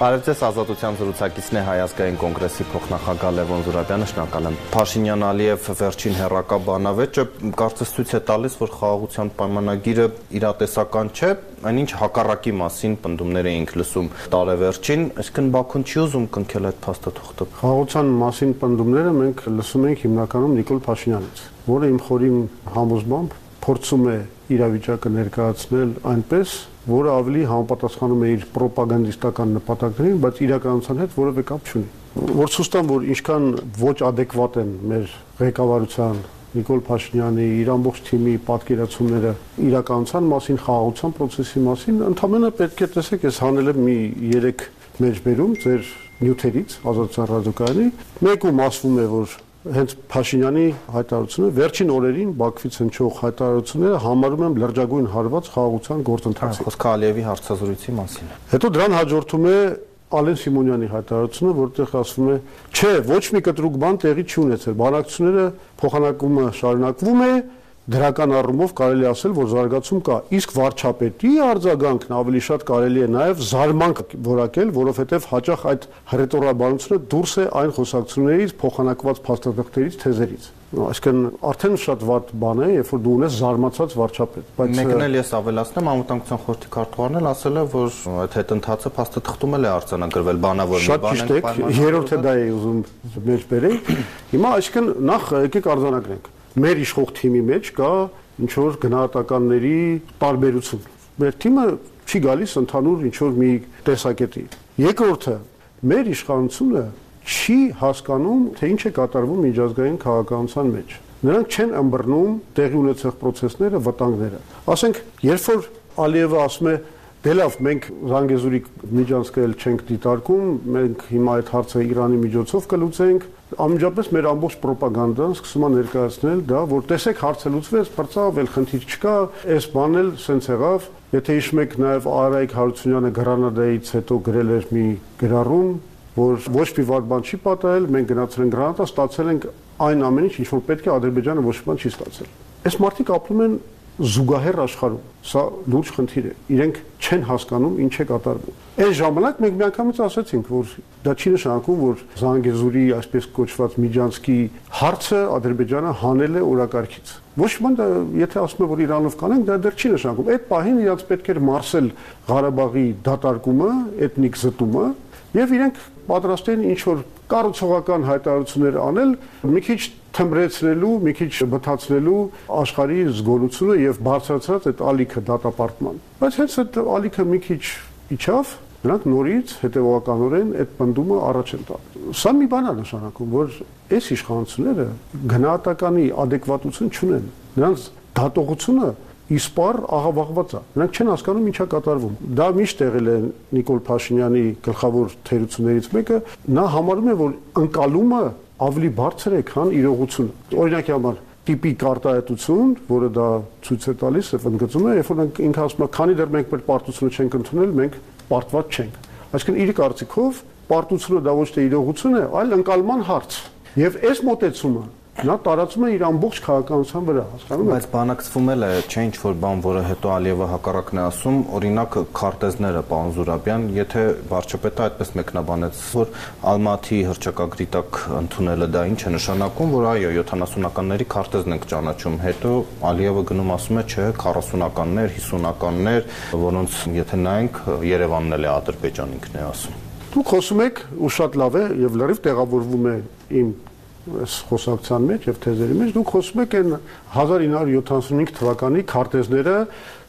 Բարև ձեզ, Ազատության զրուցակիցն է Հայազգային կոնգրեսի փոխնախագահ Լևոն Զուրաբյանը, շնորհակալ եմ։ Փաշինյան-Ալիև վերջին հերակա բանավեճը կարծես ցույց է տալիս, որ խաղաղության պայմանագիրը իրատեսական չէ, այնինչ հակառակի մասին պնդումներ էինք լսում տարեվերջին, այսինքն Բաքուն չի ուզում կնքել այդ փաստաթուղթը։ Խաղաղության մասին պնդումները մենք լսում ենք հիմնականում Նիկոլ Փաշինյանից, որը իմ խորին համոզմամբ փորձում է իրավիճակը ներկայացնել այնպես, որը ավելի համապատասխանում է իր ռոպագանդիստական նպատակներին, բայց իրականության հետ որևէ կապ չունի։ Որ ցույց որ ինչքան ոչ adekvat են մեր ղեկավարության Նիկոլ Փաշինյանի իր ամբողջ թիմի պատկերացումները իրականության մասին, խաղաղության process-ի մասին, ընդհանրապես պետք է տեսեք, ես հանել եմ մի 3 մեջբերում ձեր նյութերից ազատության ռադիոկայանի, մեկում ասվում է, որ հենց Փաշինյանի հայտարարությունը վերջին օրերին Բաքվից հնչող հայտարարությունները համարում եմ լրջագույն հարված խաղաղության գործընթացի։ Խոսքը Ալիևի հարցազրույցի մասին է։ Հետո դրան հաջորդում է Ալեն Սիմոնյանի հայտարարությունը, որտեղ ասվում է, չէ, ոչ մի կտրուկ բան տեղի չի ունեցել։ Բանակցությունները փոխանակումը շարունակվում է, դրական առումով կարելի ասել, որ զարգացում կա։ Իսկ վարչապետի արձագանքն ավելի շատ կարելի է նաև զարմանք որակել, որովհետև հաճախ այդ հռետորաբանությունը դուրս է այն խոսակցություններից, փոխանակված փաստաթղթերից, թեզերից այսինքն արդեն շատ վատ բան է, երբ որ դու ունես զարմացած վարչապետ, բայց մեկն էլ ես ավելացնեմ, անվտանգության խորհրդի քարտուղարն էլ ասել է, որ այդ հետընթացը փաստաթղթում էլ է արձանագրվել բանավոր մի բան է։ Շատ ճիշտ է, երրորդը դա է ուզում մեջ բերել։ Հիմա այսինքն նախ եկեք արձանագրենք մեր իշխող թիմի մեջ կա ինչ որ գնահատականների տարբերություն։ Մեր թիմը չի գալիս ընդհանուր ինչ որ մի տեսակետի։ Երկրորդը մեր իշխանությունը չի հասկանում, թե ինչ է կատարվում միջազգային քաղաքականության մեջ։ Նրանք չեն ըմբռնում տեղի ունեցող process-ները, վտանգները։ Ասենք, երբ որ Ալիևը ասում է Դե լավ, մենք Զանգեզուրի միջանցքը չենք դիտարկում, մենք հիմա այդ հարցը Իրանի միջոցով կլուծենք, անմիջապես մեր ամբողջ ռոպագանդան սկսում է ներկայացնել դա, որ տեսեք հարցը լուծվեց, բրծավ, էլ խնդիր չկա, այս բանն էլ սենց եղավ։ Եթե հիշում եք նաև Արայք Հարությունյանը Գրանադայից հետո գրել էր մի գրառում, որ ոչ մի վատ բան չի պատահել, մենք գնացել ենք Գրանադա, ստացել ենք այն ամենը, ինչ որ պետք է Ադրբեջանը ոչ մի բան չի ստացել։ Այս մարդիկ ապրում են զուգահեռ աշխարհում։ Սա լուրջ խնդիր է։ Իրենք չեն հասկանում ինչ է կատարվում։ Այս ժամանակ մենք միանգամից ասացինք, որ դա չի նշանակում, որ Զանգեզուրի այսպես կոչված Միջանցկի հարցը Ադրբեջանը հանել է օրակարգից։ Ոչ ման դա եթե ասում է որ Իրանով կանենք, դա դեռ չի նշանակում։ Այդ պահին իրաց պետք էր մարսել Ղարաբաղի դատարկումը, էթնիկ զտումը, եւ իրենք պատրաստ են ինչ որ կառուցողական հայտարարություններ անել, մի քիչ թմրեցնելու, մի քիչ բթացնելու աշխարհի զգոնությունը եւ բարձրացած այդ ալիքը դատապարտման։ Բայց հենց այդ ալիքը մի քիչ իջավ, նրանք նորից հետևողականորեն այդ բնդումը առաջ են տալու։ Սա մի բան է նշանակում, որ այս իշխանությունները գնահատականի adekvatություն չունեն։ Նրանց դատողությունը իսպար աղավաղված է։ Նրանք չեն հասկանում ինչա կատարվում։ Դա միշտ եղել է Նիկոլ Փաշինյանի գլխավոր թերություններից մեկը, նա համարում է, որ ընկալումը ավելի բարձր է, քան իրողությունը։ Օրինակի համար տիպի կարտահայտություն, որը դա ցույց է տալիս, եւ ընդգծում է, երբ որ ինքը ասում է, քանի դեռ մենք մեր պարտությունը չենք ընդունել, մենք պարտված չենք։ Այսինքն իր կարծիքով պարտությունը դա ոչ թե իրողություն է, այլ ընկալման հարց։ Եվ այս մոտեցումը նա տարածում է իր ամբողջ քաղաքականության վրա, հասկանում եք։ Բայց բանակցվում էլ է, չէ ինչ որ բան, որը հետո Ալիևը հակառակն է ասում, օրինակ քարտեզները, պարոն Զուրաբյան, եթե վարչապետը այդպես մեկնաբանեց, որ Ալմաթի հրճակագրի տակ ընդունելը դա ինչ է նշանակում, որ այո, 70-ականների քարտեզն ենք ճանաչում, հետո Ալիևը գնում ասում է, չէ, 40-ականներ, 50-ականներ, որոնց եթե նայենք Երևանն էլ է Ադրբեջան ինքն է ասում։ Դուք խոսում եք ու շատ լավ է եւ լրիվ տեղավորվում է իմ այս խոսակցության մեջ եւ թեզերի մեջ դուք խոսում եք այն 1975 թվականի քարտեզները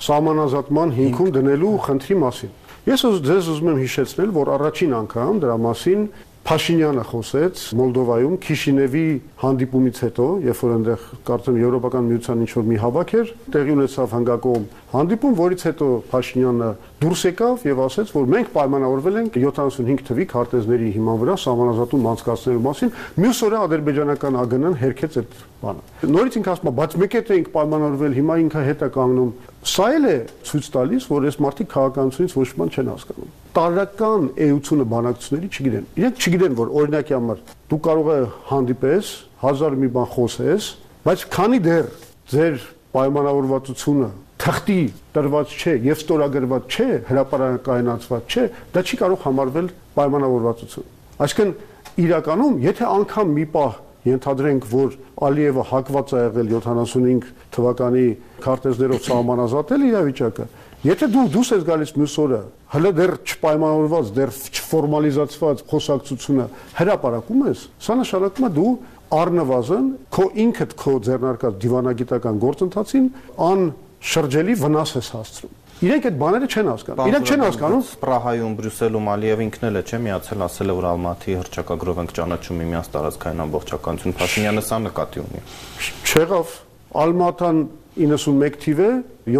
սահմանազատման հիմքում դնելու խնդրի մասին։ Ես ձեզ ուզում եմ հիշեցնել, որ առաջին անգամ դրա մասին Փաշինյանը խոսեց Մոլդովայում Քիշինևի հանդիպումից հետո, երբ որ այնտեղ կարծեմ եվրոպական միության ինչ որ մի հավաք էր, տեղի ունեցավ հանգակողմ հանդիպում, որից հետո Փաշինյանը դուրս եկավ եւ ասաց, որ մենք պայմանավորվել ենք 75 թվի քարտեզների հիման վրա համանազատում անցկացնելու մասին։ Մյուս օրը ադրբեջանական ԱԳՆ-ն հերքեց այդ բանը։ Նորից ինքը ասում է, բայց մեկ է թե ենք պայմանավորվել, հիմա ինքը հետ է կանգնում։ Սա էլ է ցույց տալիս, որ այս մարդիկ քաղաքականությունից ոչ մի բան չեն հասկանում տարական էությունը բանակցությունների չգիտեն։ Իրենք չգիտեն, որ օրինակի համար դու կարող ես հանդիպես, հազար մի բան խոսես, բայց քանի դեռ ձեր պայմանավորվածությունը թղթի տրված չէ եւ ստորագրված չէ, հրաապարակայնացված չէ, դա չի կարող համարվել պայմանավորվածություն։ Այսինքն իրականում, եթե անգամ մի պահ ենթադրենք, որ Ալիևը հակված է եղել 75 թվականի քարտեզներով սահմանազատել իրավիճակը, եթե դու դուս ես գալիս մյուս օրը, հələ դեռ չպայմանավորված, դեռ չֆորմալիզացված խոսակցությունը հրապարակում ես, սա նշանակում է դու առնվազն քո ինքդ քո ձեռնարկած դիվանագիտական գործընթացին ան շրջելի վնաս ես հասցնում։ Իրենք այդ բաները չեն հասկանում։ Իրենք չեն հասկանում Պրահայում, Բրյուսելում Ալիև ինքն էլ է, չէ՞, միացել ասել է, որ Ալմատի հրճակագրով ենք ճանաչում միմյանց տարածքային ամբողջականություն։ Փաշինյանը սա նկատի ունի։ Չեղավ Ալմատան 91 թիվ է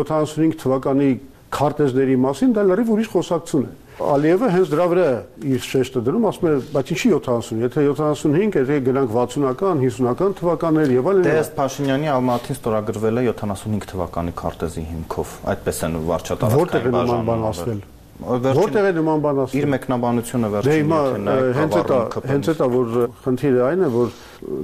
75 թվականի քարտեզների մասին դա լրիվ ուրիշ խոսակցություն է։ Ալիևը հենց դրա վրա իր շեշտը դնում, ասում է, բայց ինչի 70, եթե 75, եթե գնանք 60-ական, 50-ական թվականներ եւ այլն։ Դե ըստ Փաշինյանի Ալմատին ստորագրվել է 75 թվականի քարտեզի հիմքով։ Այդպես են վարչատարածքային բաժանում։ Որտեղ է նման բան ասել։ Իր մեկնաբանությունը վերջին եթե հենց էտա, հենց էտա որ խնդիրը այն է, որ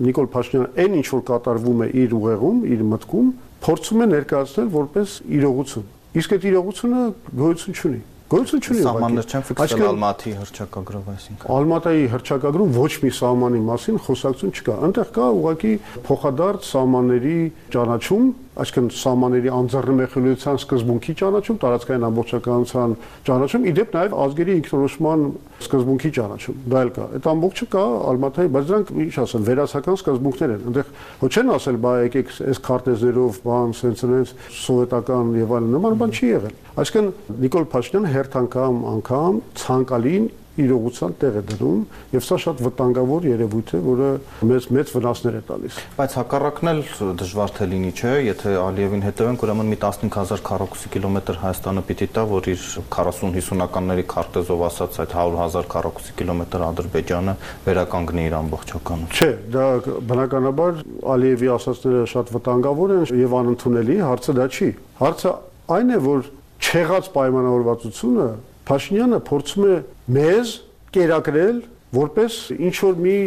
Նիկոլ Փաշինյանը այն ինչ որ կատարվում է իր ուղեղում, իր մտքում, փորձում է ներկայացնել որպես իրողություն։ Իսկ այդ իրողությունը գոյություն չունի գոյություն չունի ուղղակի։ Սահմաններ չեն ֆիքսել Ալմատի հրճակագրով, այսինքն։ Ալմատայի հրճակագրում ոչ մի սահմանի մասին խոսակցություն չկա։ Այնտեղ կա ուղղակի փոխադարձ սահմանների ճանաչում, այսինքն սահմանների անձեռնմխելիության սկզբունքի ճանաչում, տարածքային ամբողջականության ճանաչում, իդեպ նաև ազգերի ինքնորոշման սկզբունքի ճանաչում։ Դա էլ կա։ Այդ ամբողջը կա Ալմատայի, բայց դրանք ինչ ասեն, վերացական սկզբունքներ են։ Այնտեղ ոչ չեն ասել, բա եկեք այս քարտեզերով, բան, սենց սենց սովետական եւ այլն նման բան չի եղել։ Այսինքն Նիկոլ Փաշինյանը հերթ անգամ անգամ ցանկալին իրողության տեղ է դնում եւ սա շատ վտանգավոր երևույթ է, որը մեծ մեծ վնասներ է տալիս։ Բայց հակառակն էլ դժվար թե լինի, չէ, եթե Ալիևին հետևենք, ուրեմն մի 15000 քառակուսի կիլոմետր Հայաստանը պիտի տա, որ իր 40-50-ականների քարտեզով ասած այդ 100000 քառակուսի կիլոմետր Ադրբեջանը վերականգնի իր ամբողջականությունը։ Չէ, դա բնականաբար Ալիևի ասածները շատ վտանգավոր են եւ անընդունելի, հարցը դա չի։ Հարցը այն է, որ չեղած պայմանավորվածությունը Փաշինյանը փորձում է մեզ կերակրել որպես ինչ որ մի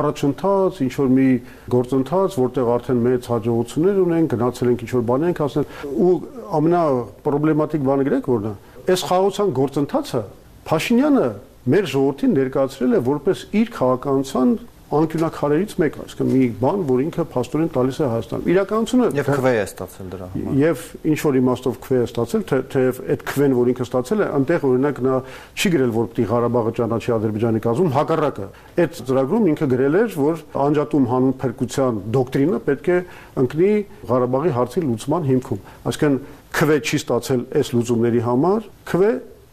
առաջընթաց, ինչ որ մի գործընթաց, որտեղ արդեն մեծ հաջողություններ ունեն, գնացել ենք ինչ որ բաներ ենք հասնել ու ամենա պրոբլեմատիկ բանը գրեք որն է։ Այս խաղացան գործընթացը Փաշինյանը մեր ժողովրդին ներկայացրել է որպես իր քաղաքականության անկյունակարերից մեկը, այսինքն մի բան, որ ինքը փաստորեն տալիս է Հայաստան։ Իրականությունը եւ քվե է ստացել դրա համար։ Եվ ինչ որ իմաստով քվե է ստացել, թե թեև այդ քվեն, որ ինքը ստացել է, այնտեղ օրինակ նա չի գրել, որ պիտի Ղարաբաղը ճանաչի Ադրբեջանի կազմում, հակառակը։ Այդ ծրագրում ինքը գրել էր, որ անջատում հանուն փրկության դոկտրինը պետք է ընկնի Ղարաբաղի հարցի լուծման հիմքում։ Այսինքն քվե չի ստացել այս լուծումների համար, քվե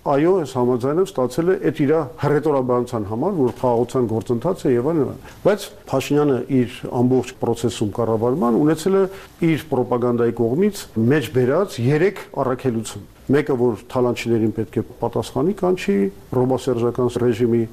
այո, այս համաձայնով ստացել է այդ իր հռետորաբանության համար, որ խաղաղության գործընթաց է եւ այլն։ Բայց Փաշինյանը իր ամբողջ process-ում կառավարման ունեցել է իր ռոպագանդայի կողմից մեջ բերած 3 առաքելություն։ Մեկը որ թալանչիներին պետք է պատասխանի կանչի ռոբոսերժական ռեժիմի,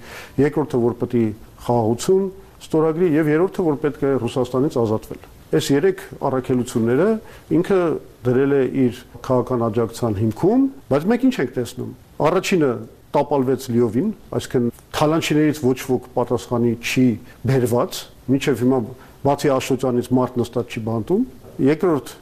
երկրորդը որ պետք է խաղաղություն ստորագրի եւ երրորդը որ պետք է Ռուսաստանից ազատվել։ Այս երեք առաքելությունները ինքը դրել է իր քաղաքական աջակցության հիմքում, բայց մենք ինչ ենք տեսնում Առաջինը տապալվեց լիովին, այսինքն թալանչիներից ոչ ոք պատասխանի չի բերված, մինչև հիմա բացի Աշոտյանից մարդ նստած չի բանտում։ Երկրորդ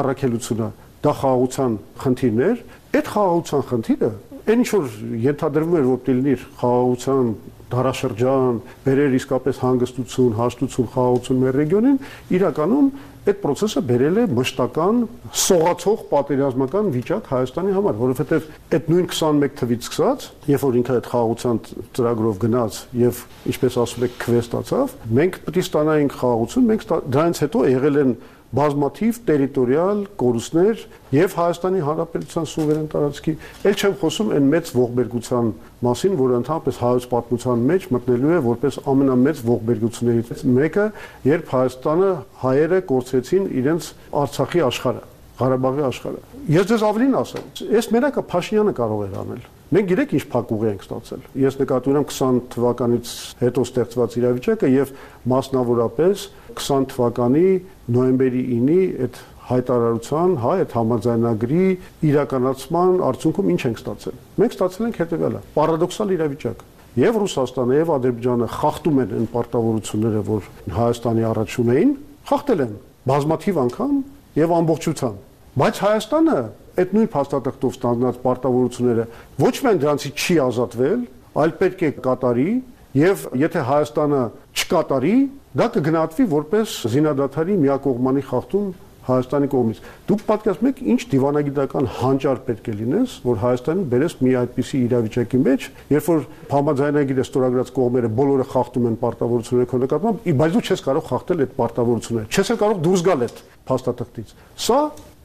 առաքելությունը դա խաղաղության խնդիրներ, այդ խաղաղության խնդիրը այն ինչ որ ենթադրվում էր որ դիլնիր խաղաղության դարաշրջան, բերեր իսկապես հանգստություն, հաշտություն, խաղաղություն մեր ռեգիոնին, իրականում այդ process-ը բերել է մշտական սողացող պատերազմական վիճակ Հայաստանի համար, որովհետև այդ նույն 21 թվից սկսած, երբ որ ինքը այդ խաղաղության ծրագրով գնաց եւ ինչպես ասում եք քվե ստացավ, մենք պետք է ստանայինք խաղաղություն, մենք դրանից հետո եղել են բազմաթիվ տերիտորիալ կորուստներ եւ Հայաստանի Հանրապետության սուվերեն տարածքի, ել չեմ խոսում այն մեծ ողբերգության մասին, որը ընդհանրապես հայոց պատմության մեջ մտնելու է որպես ամենամեծ ողբերգություններից մեկը, երբ Հայաստանը հայերը կորցրեցին իրենց Արցախի աշխարհը, Ղարաբաղի աշխարհը։ Ես ձեզ ավելին ասեմ, այս մերակը Փաշինյանը կարող էր անել Մենք գիտեք ինչ փակուղի ենք ստացել։ Ես նկատի ունեմ 20 թվականից հետո ստեղծված իրավիճակը եւ մասնավորապես 20 թվականի նոյեմբերի 9-ի այդ հայտարարության, հա, այդ համաձայնագրի իրականացման արդյունքում ինչ ենք ստացել։ Մենք ստացել ենք հետեւյալը. պարադոքսալ իրավիճակ։ Եվ Ռուսաստանը եւ Ադրբեջանը խախտում են այն պարտավորությունները, որ Հայաստանի առաջ ունեին, խախտել են բազմաթիվ անգամ եւ ամբողջությամբ։ Բայց Հայաստանը այդ նույն փաստաթղթով ստանձնած պարտավորությունները ոչ միայն դրանցից չի ազատվել, այլ պետք է կատարի եւ եթե Հայաստանը չկատարի, դա կգնահատվի որպես զինադատարի միակողմանի խախտում Հայաստանի կողմից։ Դուք պատկերացնում եք ինչ դիվանագիտական հանճար պետք է լինես, որ Հայաստանին բերես մի այդպիսի իրավիճակի մեջ, երբ որ համաձայնագիրը ստորագրած կողմերը բոլորը խախտում են պարտավորությունները քո նկատմամբ, բայց դու չես կարող խախտել այդ պարտավորությունները։ Չես կարող դուրս գալ այդ փաստաթղթից։ Սա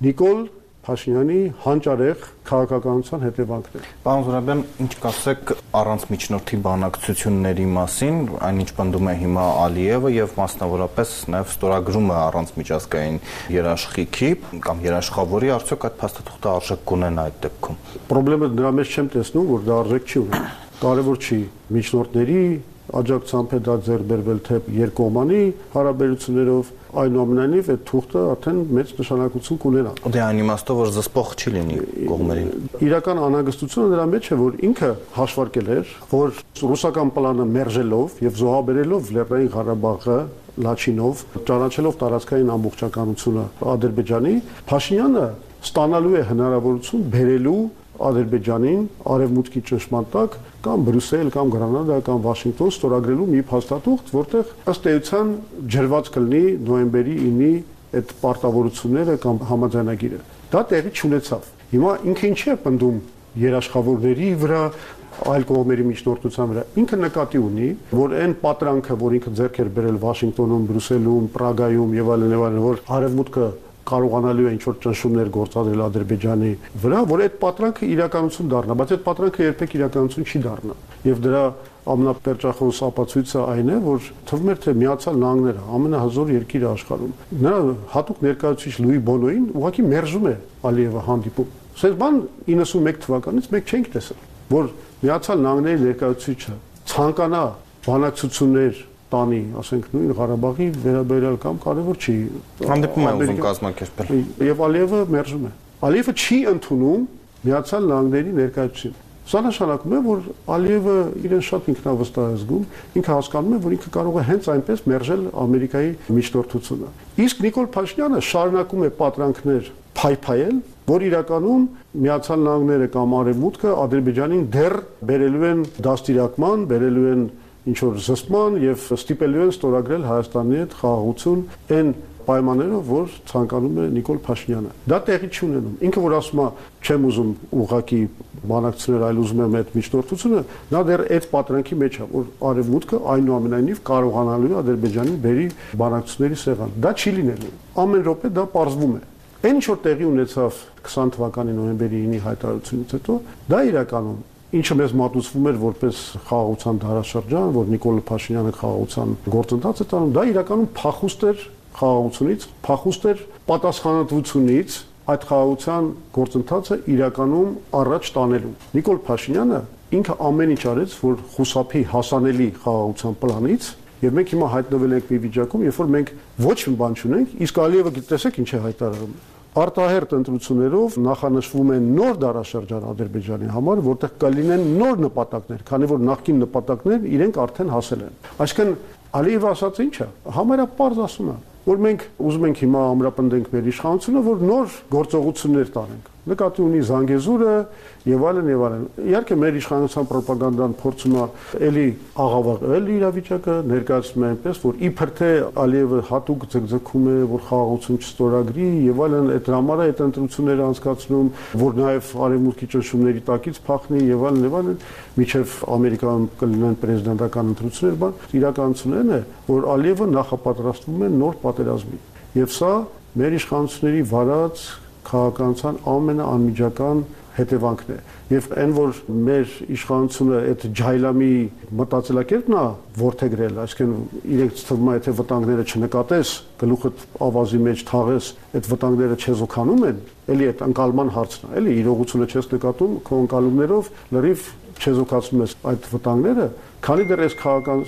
Նիկոլ Փաշինյանի հանճարեղ քաղաքականության հետևանքներ։ Պարոն Զուրաբյան, ինչ կասեք առանց միջնորդի բանակցությունների մասին, այնինչ պնդում է հիմա Ալիևը եւ մասնավորապես նաեւ ստորագրումը առանց միջազգային երաշխիքի կամ երաշխավորի, արդյոք այդ փաստաթուղթը արժեք կունենա այդ դեպքում։ Պրոբլեմը դրա մեջ չեմ տեսնում, որ դա արժեք չի ունենա։ Կարևոր չի միջնորդների աջակցությամբ է դա ձեռբերվել թե երկկողմանի հարաբերություններով այնուամենայնիվ այդ թուղթը արդեն մեծ նշանակություն կունենա։ Դե այն իմաստով որ զսպող չի լինի կողմերին։ Իրական անհանգստությունը դրա մեջ է, որ ինքը հաշվարկել էր, որ ռուսական պլանը մերժելով եւ զոհաբերելով Լեռնային Ղարաբաղը Լաչինով, ճանաչելով տարածքային ամբողջականությունը Ադրբեջանի, Փաշինյանը ստանալու է հնարավորություն բերելու Ադրբեջանին արևմուտքի ճնշման տակ կամ Բրյուսել կամ Գրանադա կամ Վաշինգտոն ստորագրելու մի փաստաթուղթ, որտեղ ըստ էության ջրված կլինի նոյեմբերի 9-ի այդ պարտավորությունները կամ համաձայնագիրը։ Դա տեղի չունեցավ։ Հիմա ինքը ինչ է պնդում երաշխավորների վրա այլ կողմերի միջնորդության վրա ինքը նկատի ունի, որ այն պատրանքը, որ ինքը ձեռք էր բերել Վաշինգտոնում, Բրյուսելում, Պրագայում եւ այլն եւ այլն, որ արևմուտքը կարողանալու է ինչ որ ճնշումներ գործադրել Ադրբեջանի վրա, որ այդ պատրանքը իրականություն դառնա, բայց այդ պատրանքը երբեք իրականություն չի դառնա։ Եվ դրա ամենապերճախոս ապացույցը այն է, որ թվում էր թե Միացյալ Նահանգները ամենահզոր երկիրը աշխարհում։ Նրա հատուկ ներկայացուցիչ Լուի Բոնոին ուղղակի մերժում է Ալիևը հանդիպում։ Սենց բան 91 թվականից մեկ չենք տեսել, որ Միացյալ Նահանգների ներկայացուցիչը ցանկանա բանակցություններ տանի, ասենք նույն Ղարաբաղի վերաբերյալ կամ կարևոր չի։ Հանդիպում է ուզում կազմակերպել։ Եվ Ալիևը մերժում է։ Ալիևը չի ընդունում Միացյալ Նահանգների ներկայացուցիչին։ Սա նշանակում է, որ Ալիևը իրեն շատ ինքնավստահ է զգում, ինքը հասկանում է, որ ինքը կարող է հենց այնպես մերժել Ամերիկայի միջնորդությունը։ Իսկ Նիկոլ Փաշինյանը շարունակում է պատրանքներ փայփայել, որ իրականում Միացյալ Նահանգները կամ Արևմուտքը Ադրբեջանին դեռ բերելու են դաստիարակման, բերելու են ինչ որ զսպման եւ ստիպելու են ստորագրել Հայաստանի հետ խաղաղություն այն պայմաններով, որ ցանկանում է Նիկոլ Փաշինյանը։ Դա տեղի չի ունենում։ Ինքը որ ասում է, չեմ ուզում ուղակի բանակցություններ, այլ ուզում եմ այդ միջնորդությունը, նա դեռ այդ պատրանքի մեջ է, որ արևմուտքը այնուամենայնիվ կարողանալու է Ադրբեջանին բերի բանակցությունների սեղան։ Դա չի լինելու։ Ամեն րոպե դա parzվում է։ Այն ինչ որ տեղի ունեցավ 20 թվականի նոյեմբերի 9-ի հայտարարությունից հետո, դա իրականում ինչը մեզ մատուցվում էր որպես խաղաղության դարաշրջան, որ Նիկոլ Փաշինյանը խաղաղության գործընթաց է տանում, դա իրականում փախուստ էր խաղաղությունից, փախուստ էր պատասխանատվությունից այդ խաղաղության գործընթացը իրականում առաջ տանելու։ Նիկոլ Փաշինյանը ինքը ամեն ինչ արեց, որ խուսափի հասանելի խաղաղության պլանից Եվ մենք հիմա հայտնվել ենք մի վիճակում, երբ որ մենք ոչ մի բան չունենք, իսկ Ալիևը գիտեսեք ինչ է հայտարարում արտահերտ ընտրություններով նախանշվում են նոր դարաշրջան Ադրբեջանի համար, որտեղ կլինեն նոր նպատակներ, քանի որ նախկին նպատակներ իրենք արդեն հասել են։ Այսինքն Ալիևը ասած ինչ է, համարյա པարզ ասում է, որ մենք ուզում ենք հիմա ամրապնդենք մեր իշխանությունը, որ նոր գործողություններ տանենք նկատի ունի Զանգեզուրը եւ այլն եւ այլն։ Իհարկե մեր իշխանության ռոպագանդան փորձում է էլի աղավաղել իրավիճակը, ներկայացնում է այնպես, որ իբր թե Ալիևը հատուկ ձգձգում է, որ խաղաղություն չստորագրի եւ այլն, այդ համար է այդ ընտրությունները անցկացնում, որ նաեւ արևմուտքի ճնշումների տակից փախնի եւ այլն եւ այլն, միջև Ամերիկայում կլինեն պրեզիդենտական ընտրություններ, բան իրականությունն է, որ Ալիևը նախապատրաստվում է նոր պատերազմի։ Եվ սա մեր իշխանությունների վարած քաղաքականության ամենաանմիջական հետևանքն է եւ այն որ մեր իշխանությունը այդ ջայլամի մտածելակերպն է որթեգրել այսինքն իրենք թվում է թե վտանգները չնկատես գլուխը ավազի մեջ թաղես այդ վտանգները չեզոքանում են էլի այդ անկալման հարցն է էլի իրողությունը չես նկատում քո անկալումներով լրիվ չեզոքացնում ես այդ վտանգները քանի դեռ այս քաղաքական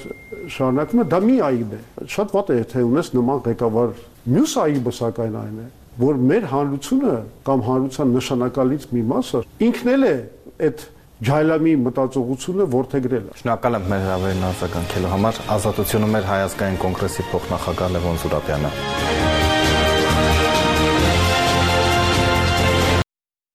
շարունակումը դա մի այբ է շատ վատ է թե ունես նման ղեկավար մյուս այբը սակայն այն է որ մեր հանրությունը կամ հանրության նշանակալից մի մասը ինքն էլ է այդ ջայլամի մտածողությունը որթեգրել է։ Շնորհակալ եմ մեր հրավերն արձագանքելու համար։ Ազատությունը մեր հայազգային կոնգրեսի փոխնախագահ Լևոն Զուրաբյանը։